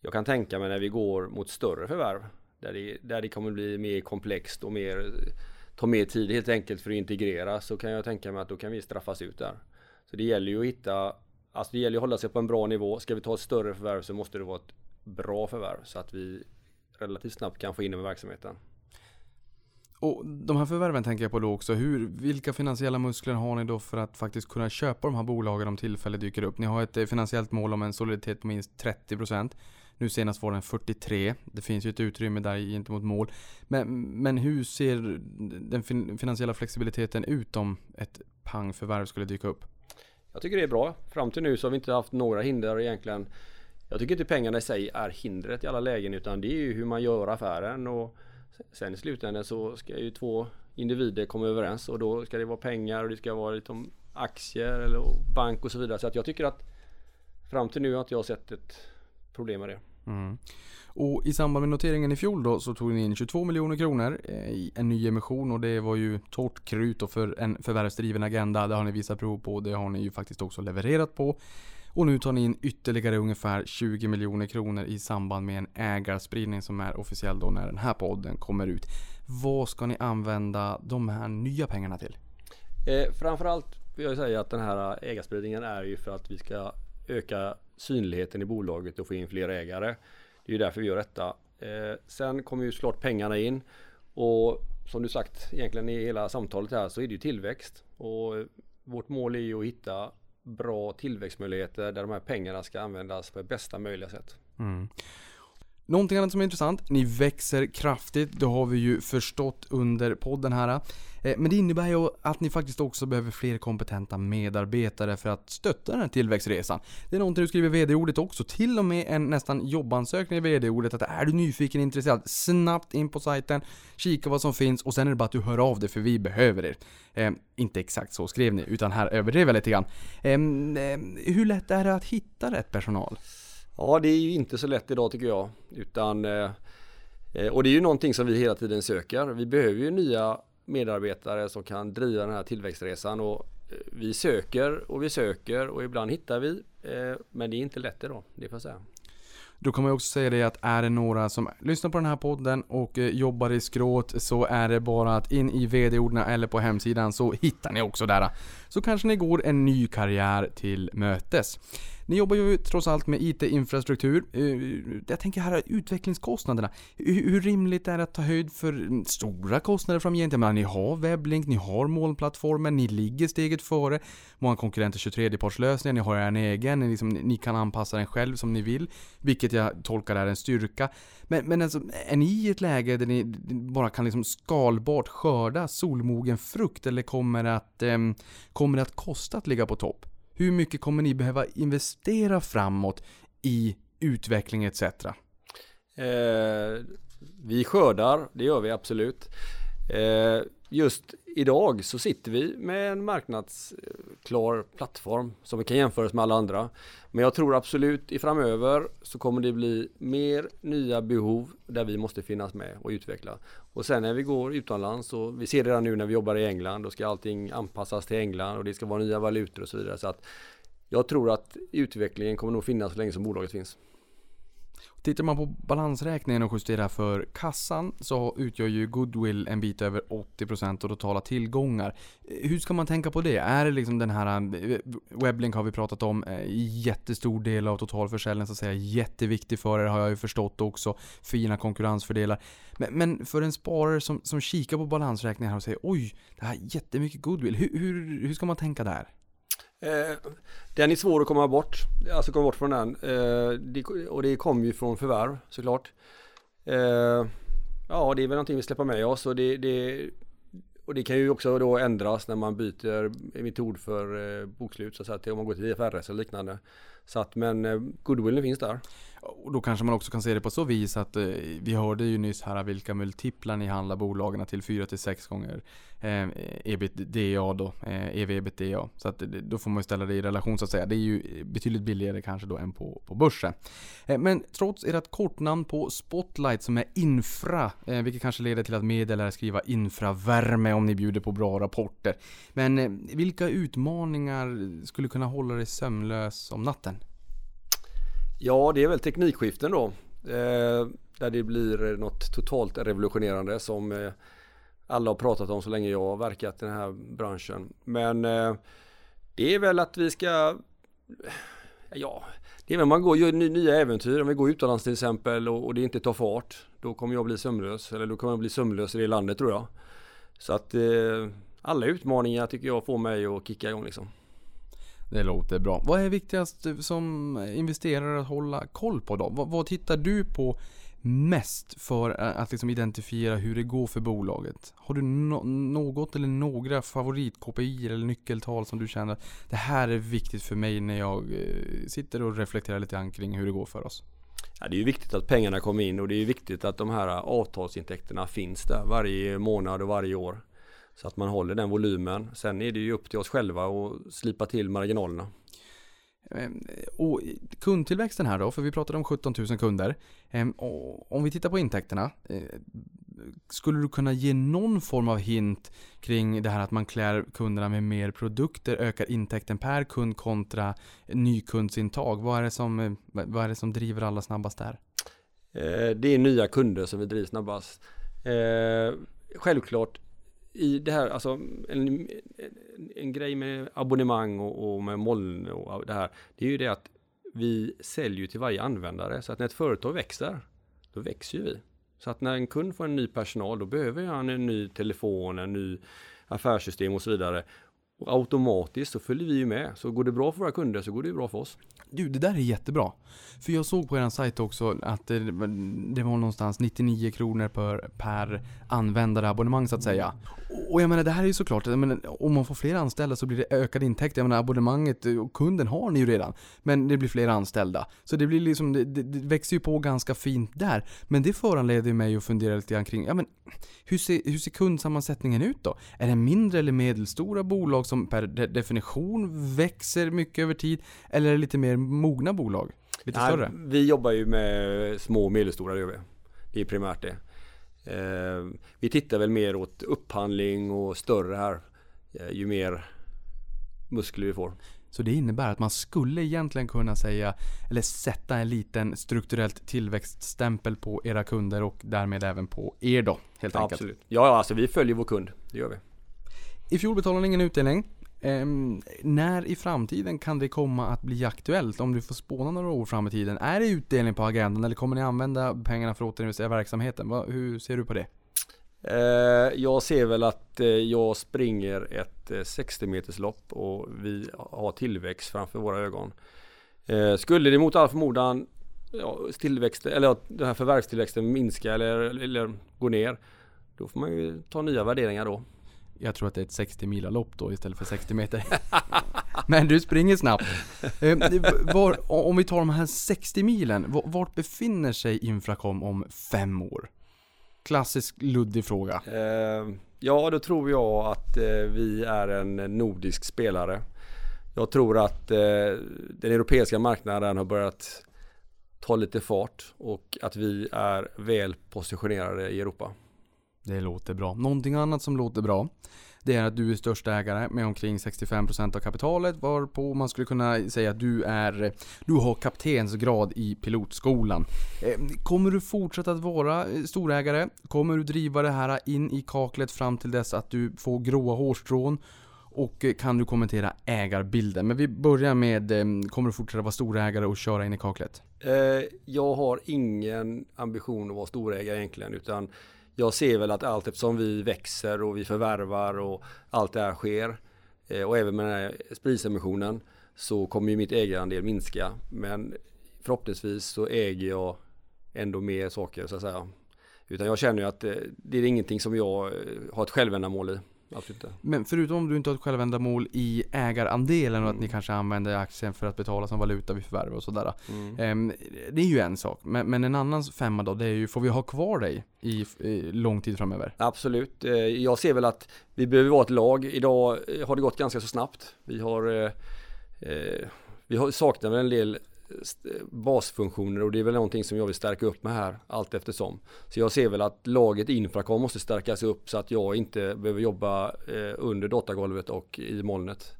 Jag kan tänka mig när vi går mot större förvärv där det, där det kommer bli mer komplext och mer ta mer tid helt enkelt för att integrera så kan jag tänka mig att då kan vi straffas ut där. Så det gäller ju att hitta, alltså det gäller att hålla sig på en bra nivå. Ska vi ta ett större förvärv så måste det vara ett bra förvärv så att vi relativt snabbt kan få in dem i verksamheten. Och de här förvärven tänker jag på då också. Hur, vilka finansiella muskler har ni då för att faktiskt kunna köpa de här bolagen om tillfället dyker upp? Ni har ett eh, finansiellt mål om en soliditet på minst 30%. Nu senast var den 43. Det finns ju ett utrymme där gentemot mål. Men, men hur ser den fin- finansiella flexibiliteten ut om ett pangförvärv skulle dyka upp? Jag tycker det är bra. Fram till nu så har vi inte haft några hinder egentligen. Jag tycker inte pengarna i sig är hindret i alla lägen utan det är ju hur man gör affären och sen i slutändan så ska ju två individer komma överens och då ska det vara pengar och det ska vara lite om aktier eller bank och så vidare. Så att jag tycker att fram till nu har inte jag sett ett problem med det. Mm. Och i samband med noteringen i fjol då så tog ni in 22 miljoner kronor eh, i en ny emission och det var ju torrt krut då för en förvärvsdriven agenda. Det har ni visat prov på, det har ni ju faktiskt också levererat på. Och nu tar ni in ytterligare ungefär 20 miljoner kronor i samband med en ägarspridning som är officiell då när den här podden kommer ut. Vad ska ni använda de här nya pengarna till? Eh, framförallt vill jag säga att den här ägarspridningen är ju för att vi ska öka synligheten i bolaget och få in fler ägare. Det är ju därför vi gör detta. Eh, sen kommer ju såklart pengarna in och som du sagt egentligen i hela samtalet här så är det ju tillväxt och vårt mål är ju att hitta bra tillväxtmöjligheter där de här pengarna ska användas på bästa möjliga sätt. Mm. Någonting annat som är intressant, ni växer kraftigt, det har vi ju förstått under podden här. Eh, men det innebär ju att ni faktiskt också behöver fler kompetenta medarbetare för att stötta den här tillväxtresan. Det är någonting du skriver i VD-ordet också, till och med en nästan jobbansökning i VD-ordet att är du nyfiken, intresserad, snabbt in på sajten, kika vad som finns och sen är det bara att du hör av dig för vi behöver er. Eh, inte exakt så skrev ni, utan här överdrev jag lite grann. Eh, eh, hur lätt är det att hitta rätt personal? Ja, det är ju inte så lätt idag tycker jag. Utan, eh, eh, och det är ju någonting som vi hela tiden söker. Vi behöver ju nya medarbetare som kan driva den här tillväxtresan. Och eh, vi söker och vi söker och ibland hittar vi. Men det är inte lätt idag, det får jag säga. Då kan man också säga det att är det några som lyssnar på den här podden och jobbar i skråt så är det bara att in i vd-orden eller på hemsidan så hittar ni också där. Så kanske ni går en ny karriär till mötes. Ni jobbar ju trots allt med IT-infrastruktur. Eh, jag tänker här utvecklingskostnaderna. Hur rimligt är det att ta höjd för mm, stora kostnader framgent? Jag menar, ni har webblink, ni har molnplattformen, ni ligger steget före. Många konkurrenter kör tredjepartslösningar, ni har er egen, ni, liksom, ni kan anpassa den själv som ni vill. Vilket jag tolkar är en styrka. Men, men alltså, är ni i ett läge där ni bara kan liksom skalbart skörda solmogen frukt? Eller kommer det att, eh, kommer det att kosta att ligga på topp? Hur mycket kommer ni behöva investera framåt i utveckling etc? Eh, vi skördar, det gör vi absolut. Eh, just idag så sitter vi med en marknadsklar plattform som vi kan jämföra oss med alla andra. Men jag tror absolut i framöver så kommer det bli mer nya behov där vi måste finnas med och utveckla. Och sen när vi går utomlands och vi ser det redan nu när vi jobbar i England då ska allting anpassas till England och det ska vara nya valutor och så vidare. Så att jag tror att utvecklingen kommer nog finnas så länge som bolaget finns. Tittar man på balansräkningen och justerar för kassan så utgör ju goodwill en bit över 80% av totala tillgångar. Hur ska man tänka på det? Är det liksom den här eh, Weblink har vi pratat om, eh, jättestor del av totalförsäljningen så att säga, jätteviktig för er har jag ju förstått också. Fina konkurrensfördelar. Men, men för en sparare som, som kikar på balansräkningen och säger oj, det här är jättemycket goodwill. Hur, hur, hur ska man tänka där? Eh, den är svår att komma bort, alltså komma bort från den. Eh, det, och det kommer ju från förvärv såklart. Eh, ja, det är väl någonting vi släpper med oss och det, det, och det kan ju också då ändras när man byter metod för eh, bokslut så att säga, om man går till IFRS eller liknande. Så att, men eh, goodwillen finns där. Och då kanske man också kan se det på så vis att eh, vi hörde ju nyss här vilka multiplar ni handlar bolagen till 4-6 gånger eh, ebitda då, eh, ev ebitda. Så att då får man ju ställa det i relation så att säga. Det är ju betydligt billigare kanske då än på, på börsen. Eh, men trots ert kortnamn på Spotlight som är infra, eh, vilket kanske leder till att meddelare skriva infravärme om ni bjuder på bra rapporter. Men eh, vilka utmaningar skulle kunna hålla dig sömnlös om natten? Ja, det är väl teknikskiften då. Eh, där det blir något totalt revolutionerande som eh, alla har pratat om så länge jag har verkat i den här branschen. Men eh, det är väl att vi ska Ja, det är väl man går gör nya äventyr. Om vi går utomlands till exempel och, och det inte tar fart. Då kommer jag bli sömnlös. Eller då kommer jag bli sömnlös i det landet tror jag. Så att eh, alla utmaningar tycker jag får mig att kicka igång liksom. Det låter bra. Vad är viktigast som investerare att hålla koll på då? Vad, vad tittar du på mest för att liksom identifiera hur det går för bolaget? Har du no- något eller några favorit-KPI eller nyckeltal som du känner att det här är viktigt för mig när jag eh, sitter och reflekterar lite grann kring hur det går för oss? Ja, det är ju viktigt att pengarna kommer in och det är ju viktigt att de här avtalsintäkterna finns där varje månad och varje år. Så att man håller den volymen. Sen är det ju upp till oss själva att slipa till marginalerna. Eh, Och kundtillväxten här då, för vi pratade om 17 000 kunder. Eh, och Om vi tittar på intäkterna. eh, Skulle du kunna ge någon form av hint kring det här att man klär kunderna med mer produkter, ökar intäkten per kund kontra nykundsintag? Vad är det som, eh, vad är det som driver alla snabbast där? Eh, Det är nya kunder som vi driver snabbast. Självklart i det här, alltså en, en, en grej med abonnemang och, och med moln och det här. Det är ju det att vi säljer till varje användare. Så att när ett företag växer, då växer ju vi. Så att när en kund får en ny personal, då behöver han en ny telefon, en ny affärssystem och så vidare. Och automatiskt så följer vi ju med. Så går det bra för våra kunder så går det ju bra för oss. Du, det där är jättebra. För jag såg på er sajt också att det, det var någonstans 99 kronor per, per användarabonnemang så att säga. Och jag menar det här är ju såklart, jag menar, om man får fler anställda så blir det ökade intäkter. Jag menar abonnemanget eh, och kunden har ni ju redan. Men det blir fler anställda. Så det blir liksom, det, det, det växer ju på ganska fint där. Men det föranleder mig att fundera lite grann kring, ja men hur ser, hur ser kundsammansättningen ut då? Är det mindre eller medelstora bolag som per de definition växer mycket över tid? Eller är det lite mer mogna bolag? Lite Nej, större? Vi jobbar ju med små och medelstora, det gör vi. Det är primärt det. Eh, vi tittar väl mer åt upphandling och större här. eh, Ju mer muskler vi får. Så det innebär att man skulle egentligen kunna säga, eller sätta en liten strukturellt tillväxtstämpel på era kunder och därmed även på er då, helt enkelt. Absolut. Ja, ja, alltså vi följer vår kund. Det gör vi. I fjol betalade ni ingen utdelning. Ehm, när i framtiden kan det komma att bli aktuellt? Om du får spåna några år fram i tiden. Är det utdelning på agendan eller kommer ni använda pengarna för att återinvestera i verksamheten? Va, hur ser du på det? Eh, jag ser väl att eh, jag springer ett eh, 60 meters lopp och vi har tillväxt framför våra ögon. Eh, skulle det mot all förmodan ja, tillväxt, eller ja, den här förvärvstillväxten minska eller, eller gå ner. Då får man ju ta nya värderingar då. Jag tror att det är ett 60 mila lopp då istället för 60 meter. Men du springer snabbt. Eh, var, om vi tar de här 60 milen, vart befinner sig Infracom om fem år? Klassisk luddig fråga. Eh, ja, då tror jag att eh, vi är en nordisk spelare. Jag tror att eh, den europeiska marknaden har börjat ta lite fart och att vi är väl positionerade i Europa. Det låter bra. Någonting annat som låter bra det är att du är största ägare med omkring 65% av kapitalet varpå man skulle kunna säga att du är Du har kaptensgrad i pilotskolan. Eh, kommer du fortsätta att vara eh, storägare? Kommer du driva det här in i kaklet fram till dess att du får gråa hårstrån? Och eh, kan du kommentera ägarbilden? Men vi börjar med, kommer du fortsätta vara storägare och köra in i kaklet? Jag har ingen ambition att vara storägare egentligen utan jag ser väl att allt eftersom vi växer och vi förvärvar och allt det här sker eh, och även med den här sprisemissionen så kommer ju mitt ägarandel minska men förhoppningsvis så äger jag ändå mer saker så att säga. Utan jag känner ju att eh, det är ingenting som jag eh, har ett självändamål i. Absolut inte. Men förutom om du inte har ett självändamål i ägarandelen och att ni kanske använder aktien för att betala som valuta vid förvärv och sådär. Ehm, det är ju en sak. Men, men en annan femma då, det är ju, får vi ha kvar dig i, i lång tid framöver? Absolut. Eh, Jag ser väl att vi behöver vara ett lag. Idag eh, har det gått ganska så snabbt. Vi har, eh, eh, vi har saknar väl en del basfunktioner och det är väl någonting som jag vill stärka upp med här allt eftersom. Så jag ser väl att laget Infracom måste stärkas upp så att jag inte behöver jobba eh, under datagolvet och i molnet.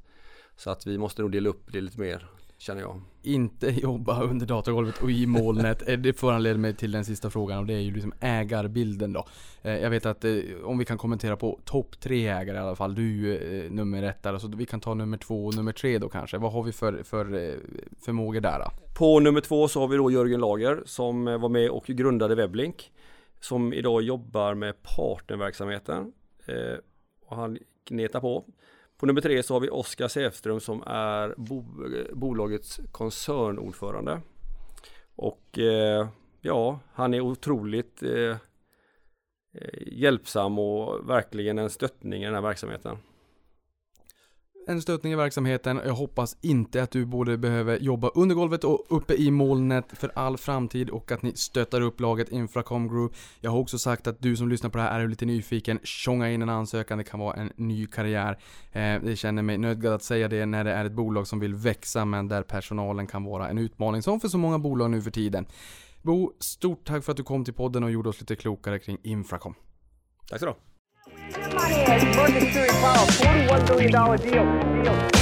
Så att vi måste nog dela upp det lite mer känner jag. Inte jobba under datagolvet och i molnet. Eh, Det föranleder mig till den sista frågan och det är ju liksom ägarbilden då. Eh, Jag vet att eh, om vi kan kommentera på topp tre ägare i alla fall. Du är nummer ett där. Så vi kan ta nummer två och nummer tre då kanske. Vad har vi för, för förmågor där då? På nummer två så har vi då Jörgen Lager som var med och grundade Weblink. Som idag jobbar med partnerverksamheten. Och han gnetar på. På nummer tre så har vi Oskar Säfström som är bo, eh, bolagets koncernordförande. Och eh, ja, han är otroligt eh, eh, hjälpsam och verkligen en stöttning i den här verksamheten. En stöttning i verksamheten. Jag hoppas inte att du både behöver jobba under golvet och uppe i molnet för all framtid och att ni stöttar upp laget Infracom Group. Jag har också sagt att du som lyssnar på det här är lite nyfiken. Tjonga in en ansökan, det kan vara en ny karriär. Det jag känner mig nödgad att säga det när det är ett bolag som vill växa men där personalen kan vara en utmaning som för så många bolag nu för tiden. Bo, stort tack för att du kom till podden och gjorde oss lite klokare kring Infracom. Tack så du ha. Emergency Powell, $41 billion deal. deal.